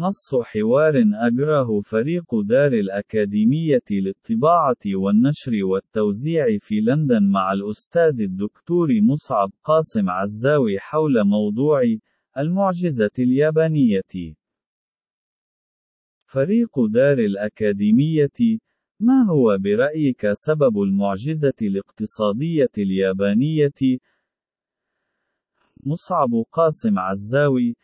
نص حوار أجراه فريق دار الأكاديمية للطباعة والنشر والتوزيع في لندن مع الأستاذ الدكتور مصعب قاسم عزاوي حول موضوع المعجزة اليابانية. فريق دار الأكاديمية ما هو برأيك سبب المعجزة الاقتصادية اليابانية؟ مصعب قاسم عزاوي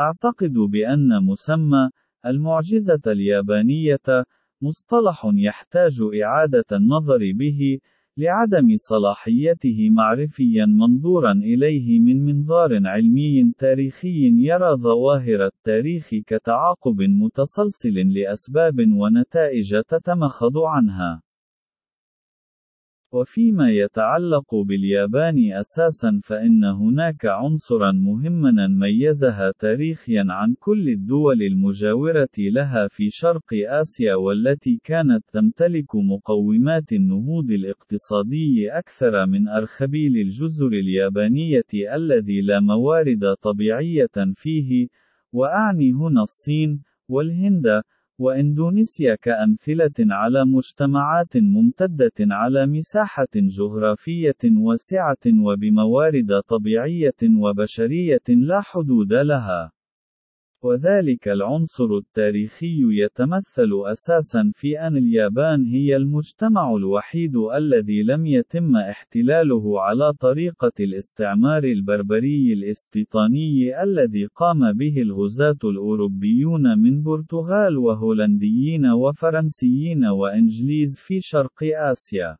أعتقد بأن مسمى المعجزة اليابانية مصطلح يحتاج إعادة النظر به لعدم صلاحيته معرفيا منظورا إليه من منظار علمي تاريخي يرى ظواهر التاريخ كتعاقب متسلسل لأسباب ونتائج تتمخض عنها. وفيما يتعلق باليابان أساسا فإن هناك عنصرا مهما ميزها تاريخيا عن كل الدول المجاورة لها في شرق آسيا والتي كانت تمتلك مقومات النهوض الاقتصادي أكثر من أرخبيل الجزر اليابانية الذي لا موارد طبيعية فيه، وأعني هنا الصين، والهند، وإندونيسيا كأمثلة على مجتمعات ممتدة على مساحة جغرافية واسعة وبموارد طبيعية وبشرية لا حدود لها. وذلك العنصر التاريخي يتمثل أساسا في أن اليابان هي المجتمع الوحيد الذي لم يتم احتلاله على طريقة الاستعمار البربري الاستيطاني الذي قام به الغزاة الأوروبيون من برتغال وهولنديين وفرنسيين وإنجليز في شرق آسيا.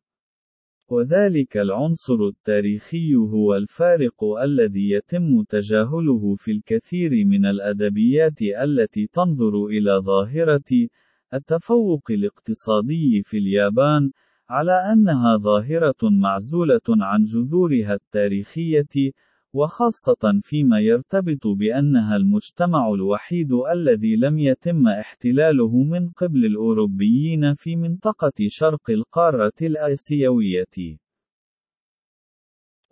وذلك العنصر التاريخي هو الفارق الذي يتم تجاهله في الكثير من الأدبيات التي تنظر إلى ظاهرة التفوق الاقتصادي في اليابان، على أنها ظاهرة معزولة عن جذورها التاريخية، وخاصة فيما يرتبط بأنها المجتمع الوحيد الذي لم يتم احتلاله من قبل الأوروبيين في منطقة شرق القارة الآسيوية.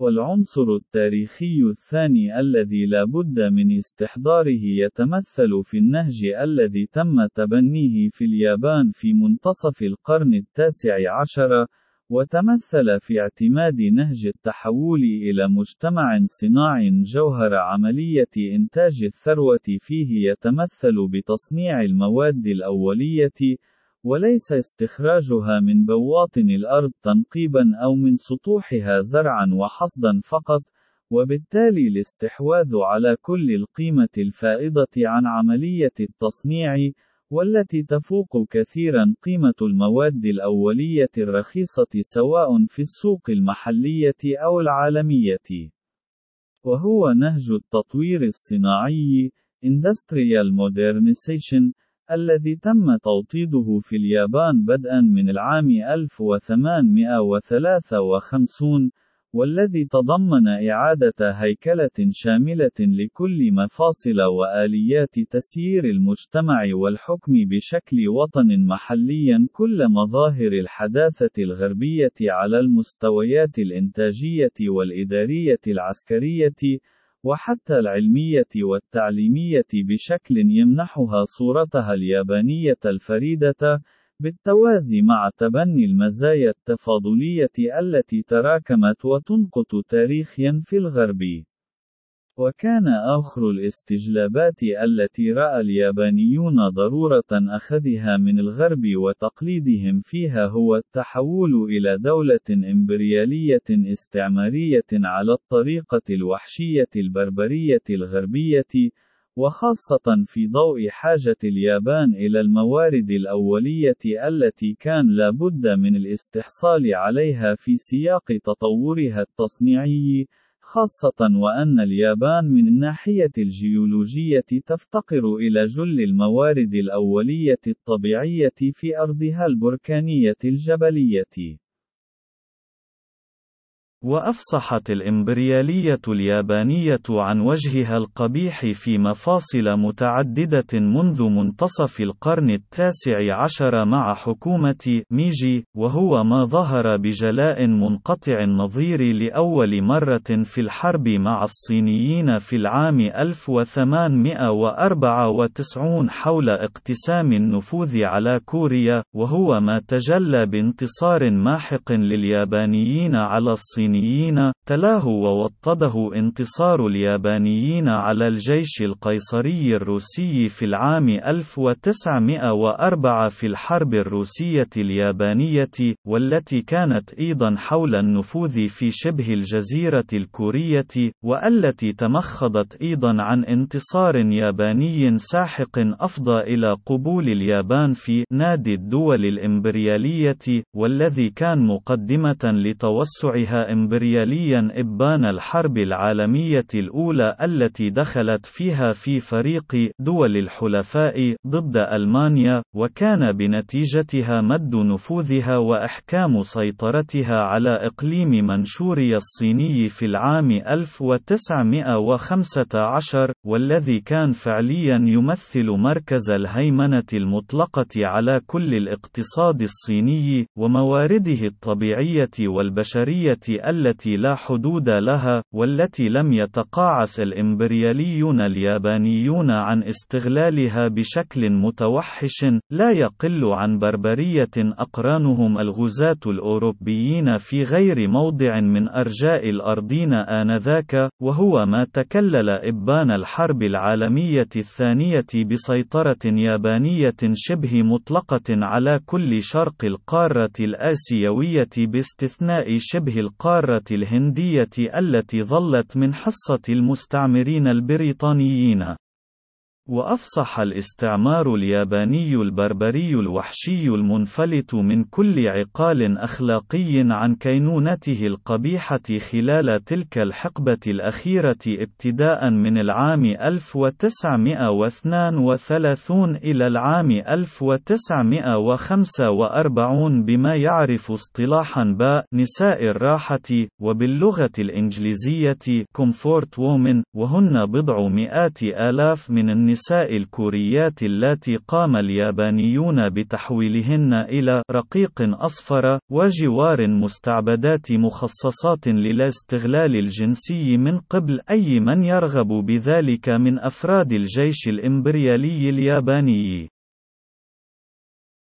والعنصر التاريخي الثاني الذي لا بد من استحضاره يتمثل في النهج الذي تم تبنيه في اليابان في منتصف القرن التاسع عشر، وتمثل في اعتماد نهج التحول إلى مجتمع صناعي جوهر عملية إنتاج الثروة فيه يتمثل بتصنيع المواد الأولية، وليس استخراجها من بواطن الأرض تنقيبا أو من سطوحها زرعا وحصدا فقط، وبالتالي الاستحواذ على كل القيمة الفائضة عن عملية التصنيع، والتي تفوق كثيرا قيمة المواد الأولية الرخيصة سواء في السوق المحلية أو العالمية. وهو نهج التطوير الصناعي Industrial Modernization الذي تم توطيده في اليابان بدءا من العام 1853 والذي تضمن إعادة هيكلة شاملة لكل مفاصل وآليات تسيير المجتمع والحكم بشكل وطن محليا كل مظاهر الحداثة الغربية على المستويات الإنتاجية والإدارية العسكرية، وحتى العلمية والتعليمية بشكل يمنحها صورتها اليابانية الفريدة، بالتوازي مع تبني المزايا التفاضلية التي تراكمت وتنقط تاريخيا في الغرب. وكان آخر الاستجلابات التي رأى اليابانيون ضرورة أخذها من الغرب وتقليدهم فيها هو التحول إلى دولة إمبريالية استعمارية على الطريقة الوحشية البربرية الغربية، وخاصة في ضوء حاجة اليابان إلى الموارد الأولية التي كان لا بد من الاستحصال عليها في سياق تطورها التصنيعي، خاصة وأن اليابان من الناحية الجيولوجية تفتقر إلى جل الموارد الأولية الطبيعية في أرضها البركانية الجبلية. وأفصحت الإمبريالية اليابانية عن وجهها القبيح في مفاصل متعددة منذ منتصف القرن التاسع عشر مع حكومة ميجي، وهو ما ظهر بجلاء منقطع النظير لأول مرة في الحرب مع الصينيين في العام 1894 حول اقتسام النفوذ على كوريا، وهو ما تجلى بانتصار ماحق لليابانيين على الصين الصينيين، تلاه ووطده انتصار اليابانيين على الجيش القيصري الروسي في العام 1904 في الحرب الروسية اليابانية، والتي كانت أيضا حول النفوذ في شبه الجزيرة الكورية، والتي تمخضت أيضا عن انتصار ياباني ساحق أفضى إلى قبول اليابان في نادي الدول الإمبريالية، والذي كان مقدمة لتوسعها إمبرياليا إبان الحرب العالمية الأولى التي دخلت فيها في فريق دول الحلفاء ضد ألمانيا، وكان بنتيجتها مد نفوذها وإحكام سيطرتها على إقليم منشوريا الصيني في العام 1915 والذي كان فعليا يمثل مركز الهيمنة المطلقة على كل الاقتصاد الصيني وموارده الطبيعية والبشرية التي لا حدود لها والتي لم يتقاعس الإمبرياليون اليابانيون عن استغلالها بشكل متوحش لا يقل عن بربرية أقرانهم الغزاة الأوروبيين في غير موضع من أرجاء الأرضين آنذاك وهو ما تكلل إبان الحرب العالمية الثانية بسيطرة يابانية شبه مطلقة على كل شرق القارة الآسيوية باستثناء شبه القارة الهندية التي ظلت من حصة المستعمرين البريطانيين. وأفصح الاستعمار الياباني البربري الوحشي المنفلت من كل عقال أخلاقي عن كينونته القبيحة خلال تلك الحقبة الأخيرة ابتداء من العام 1932 إلى العام 1945 بما يعرف اصطلاحا باء نساء الراحة وباللغة الإنجليزية comfort women وهن بضع مئات آلاف من النساء النساء الكوريات اللاتي قام اليابانيون بتحويلهن إلى رقيق أصفر وجوار مستعبدات مخصصات للاستغلال الجنسي من قبل أي من يرغب بذلك من أفراد الجيش الإمبريالي الياباني.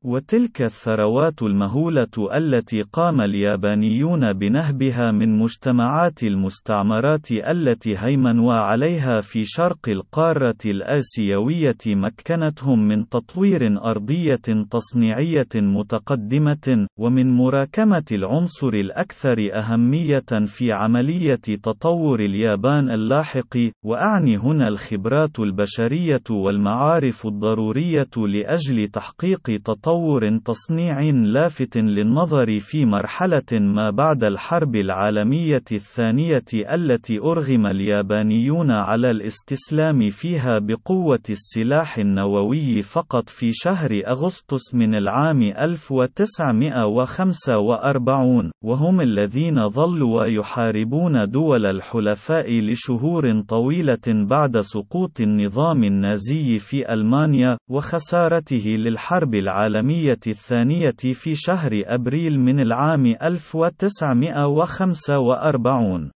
وتلك الثروات المهولة التي قام اليابانيون بنهبها من مجتمعات المستعمرات التي هيمنوا عليها في شرق القارة الآسيوية مكنتهم من تطوير أرضية تصنيعية متقدمة، ومن مراكمة العنصر الأكثر أهمية في عملية تطور اليابان اللاحق، وأعني هنا الخبرات البشرية والمعارف الضرورية لأجل تحقيق تطور تطور تصنيعي لافت للنظر في مرحلة ما بعد الحرب العالمية الثانية التي أرغم اليابانيون على الاستسلام فيها بقوة السلاح النووي فقط في شهر أغسطس من العام 1945 وهم الذين ظلوا يحاربون دول الحلفاء لشهور طويلة بعد سقوط النظام النازي في ألمانيا وخسارته للحرب العالمية العالمية الثانية في شهر أبريل من العام 1945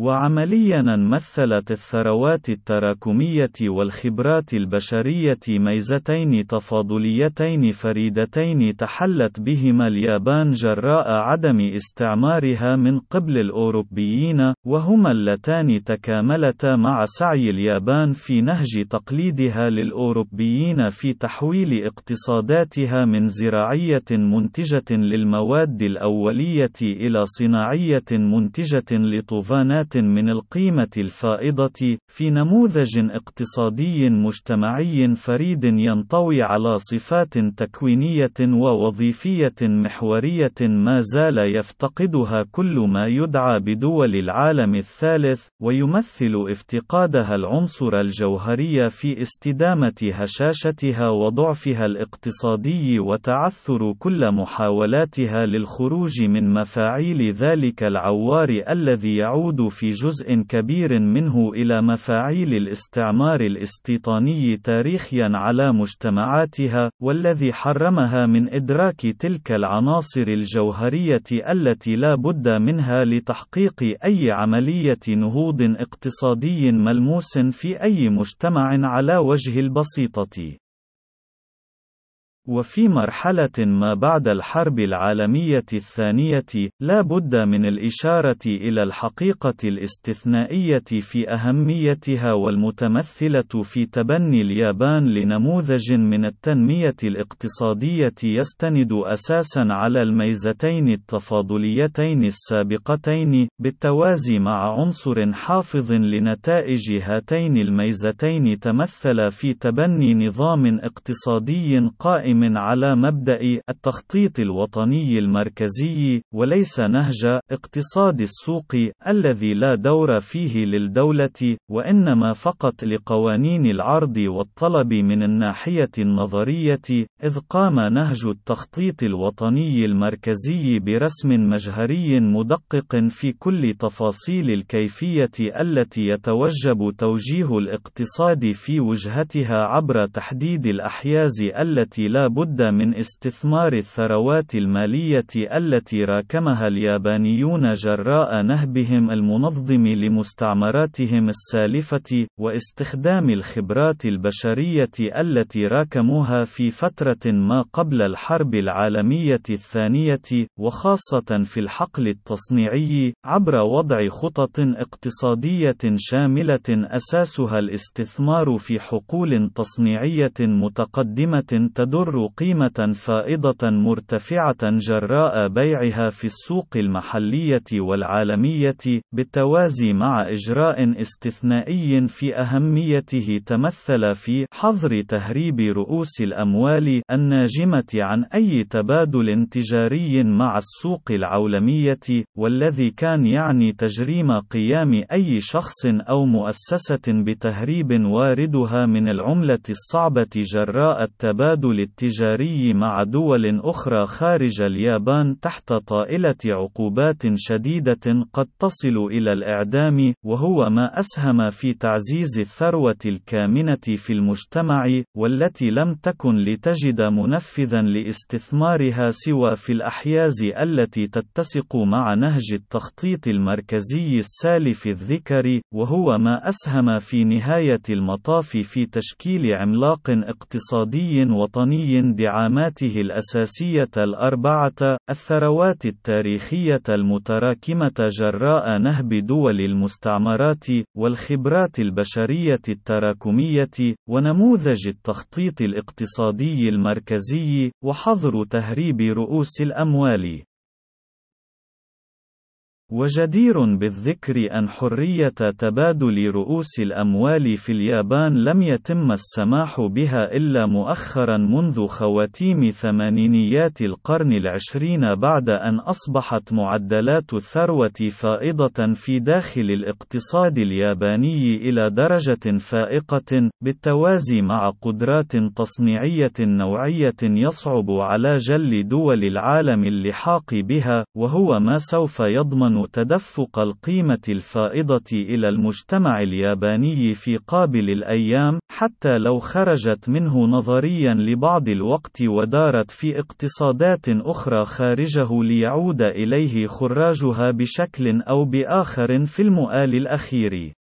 وعمليا مثلت الثروات التراكمية والخبرات البشرية ميزتين تفاضليتين فريدتين تحلت بهما اليابان جراء عدم استعمارها من قبل الأوروبيين، وهما اللتان تكاملتا مع سعي اليابان في نهج تقليدها للأوروبيين في تحويل اقتصاداتها من زراعية منتجة للمواد الأولية إلى صناعية منتجة لطوفانات من القيمة الفائضة، في نموذج اقتصادي مجتمعي فريد ينطوي على صفات تكوينية ووظيفية محورية ما زال يفتقدها كل ما يدعى بدول العالم الثالث، ويمثل افتقادها العنصر الجوهري في استدامة هشاشتها وضعفها الاقتصادي وتعثر كل محاولاتها للخروج من مفاعيل ذلك العوار الذي يعود في جزء كبير منه إلى مفاعيل الاستعمار الاستيطاني تاريخيا على مجتمعاتها، والذي حرمها من إدراك تلك العناصر الجوهرية التي لا بد منها لتحقيق أي عملية نهوض اقتصادي ملموس في أي مجتمع على وجه البسيطة. وفي مرحلة ما بعد الحرب العالمية الثانية، لا بد من الإشارة إلى الحقيقة الاستثنائية في أهميتها والمتمثلة في تبني اليابان لنموذج من التنمية الاقتصادية يستند أساسًا على الميزتين التفاضليتين السابقتين، بالتوازي مع عنصر حافظ لنتائج هاتين الميزتين تمثل في تبني نظام اقتصادي قائم قائم على مبدأ التخطيط الوطني المركزي، وليس نهج اقتصاد السوق الذي لا دور فيه للدولة، وإنما فقط لقوانين العرض والطلب من الناحية النظرية، إذ قام نهج التخطيط الوطني المركزي برسم مجهري مدقق في كل تفاصيل الكيفية التي يتوجب توجيه الاقتصاد في وجهتها عبر تحديد الأحياز التي لا بد من استثمار الثروات المالية التي راكمها اليابانيون جراء نهبهم المنظم لمستعمراتهم السالفة، واستخدام الخبرات البشرية التي راكموها في فترة ما قبل الحرب العالمية الثانية، وخاصة في الحقل التصنيعي، عبر وضع خطط اقتصادية شاملة أساسها الاستثمار في حقول تصنيعية متقدمة تدر قيمة فائضة مرتفعة جراء بيعها في السوق المحلية والعالمية، بالتوازي مع إجراء استثنائي في أهميته تمثل في حظر تهريب رؤوس الأموال الناجمة عن أي تبادل تجاري مع السوق العولمية، والذي كان يعني تجريم قيام أي شخص أو مؤسسة بتهريب واردها من العملة الصعبة جراء التبادل التجاري التجاري مع دول أخرى خارج اليابان تحت طائلة عقوبات شديدة قد تصل إلى الإعدام، وهو ما أسهم في تعزيز الثروة الكامنة في المجتمع، والتي لم تكن لتجد منفذا لاستثمارها سوى في الأحياز التي تتسق مع نهج التخطيط المركزي السالف الذكر، وهو ما أسهم في نهاية المطاف في تشكيل عملاق اقتصادي وطني دعاماته الأساسية الأربعة، الثروات التاريخية المتراكمة جراء نهب دول المستعمرات، والخبرات البشرية التراكمية، ونموذج التخطيط الاقتصادي المركزي، وحظر تهريب رؤوس الأموال. وجدير بالذكر أن حرية تبادل رؤوس الأموال في اليابان لم يتم السماح بها إلا مؤخرا منذ خواتيم ثمانينيات القرن العشرين بعد أن أصبحت معدلات الثروة فائضة في داخل الاقتصاد الياباني إلى درجة فائقة، بالتوازي مع قدرات تصنيعية نوعية يصعب على جل دول العالم اللحاق بها، وهو ما سوف يضمن تدفق القيمة الفائضة إلى المجتمع الياباني في قابل الأيام، حتى لو خرجت منه نظريا لبعض الوقت ودارت في اقتصادات أخرى خارجه ليعود إليه خراجها بشكل أو بآخر في المؤال الأخير.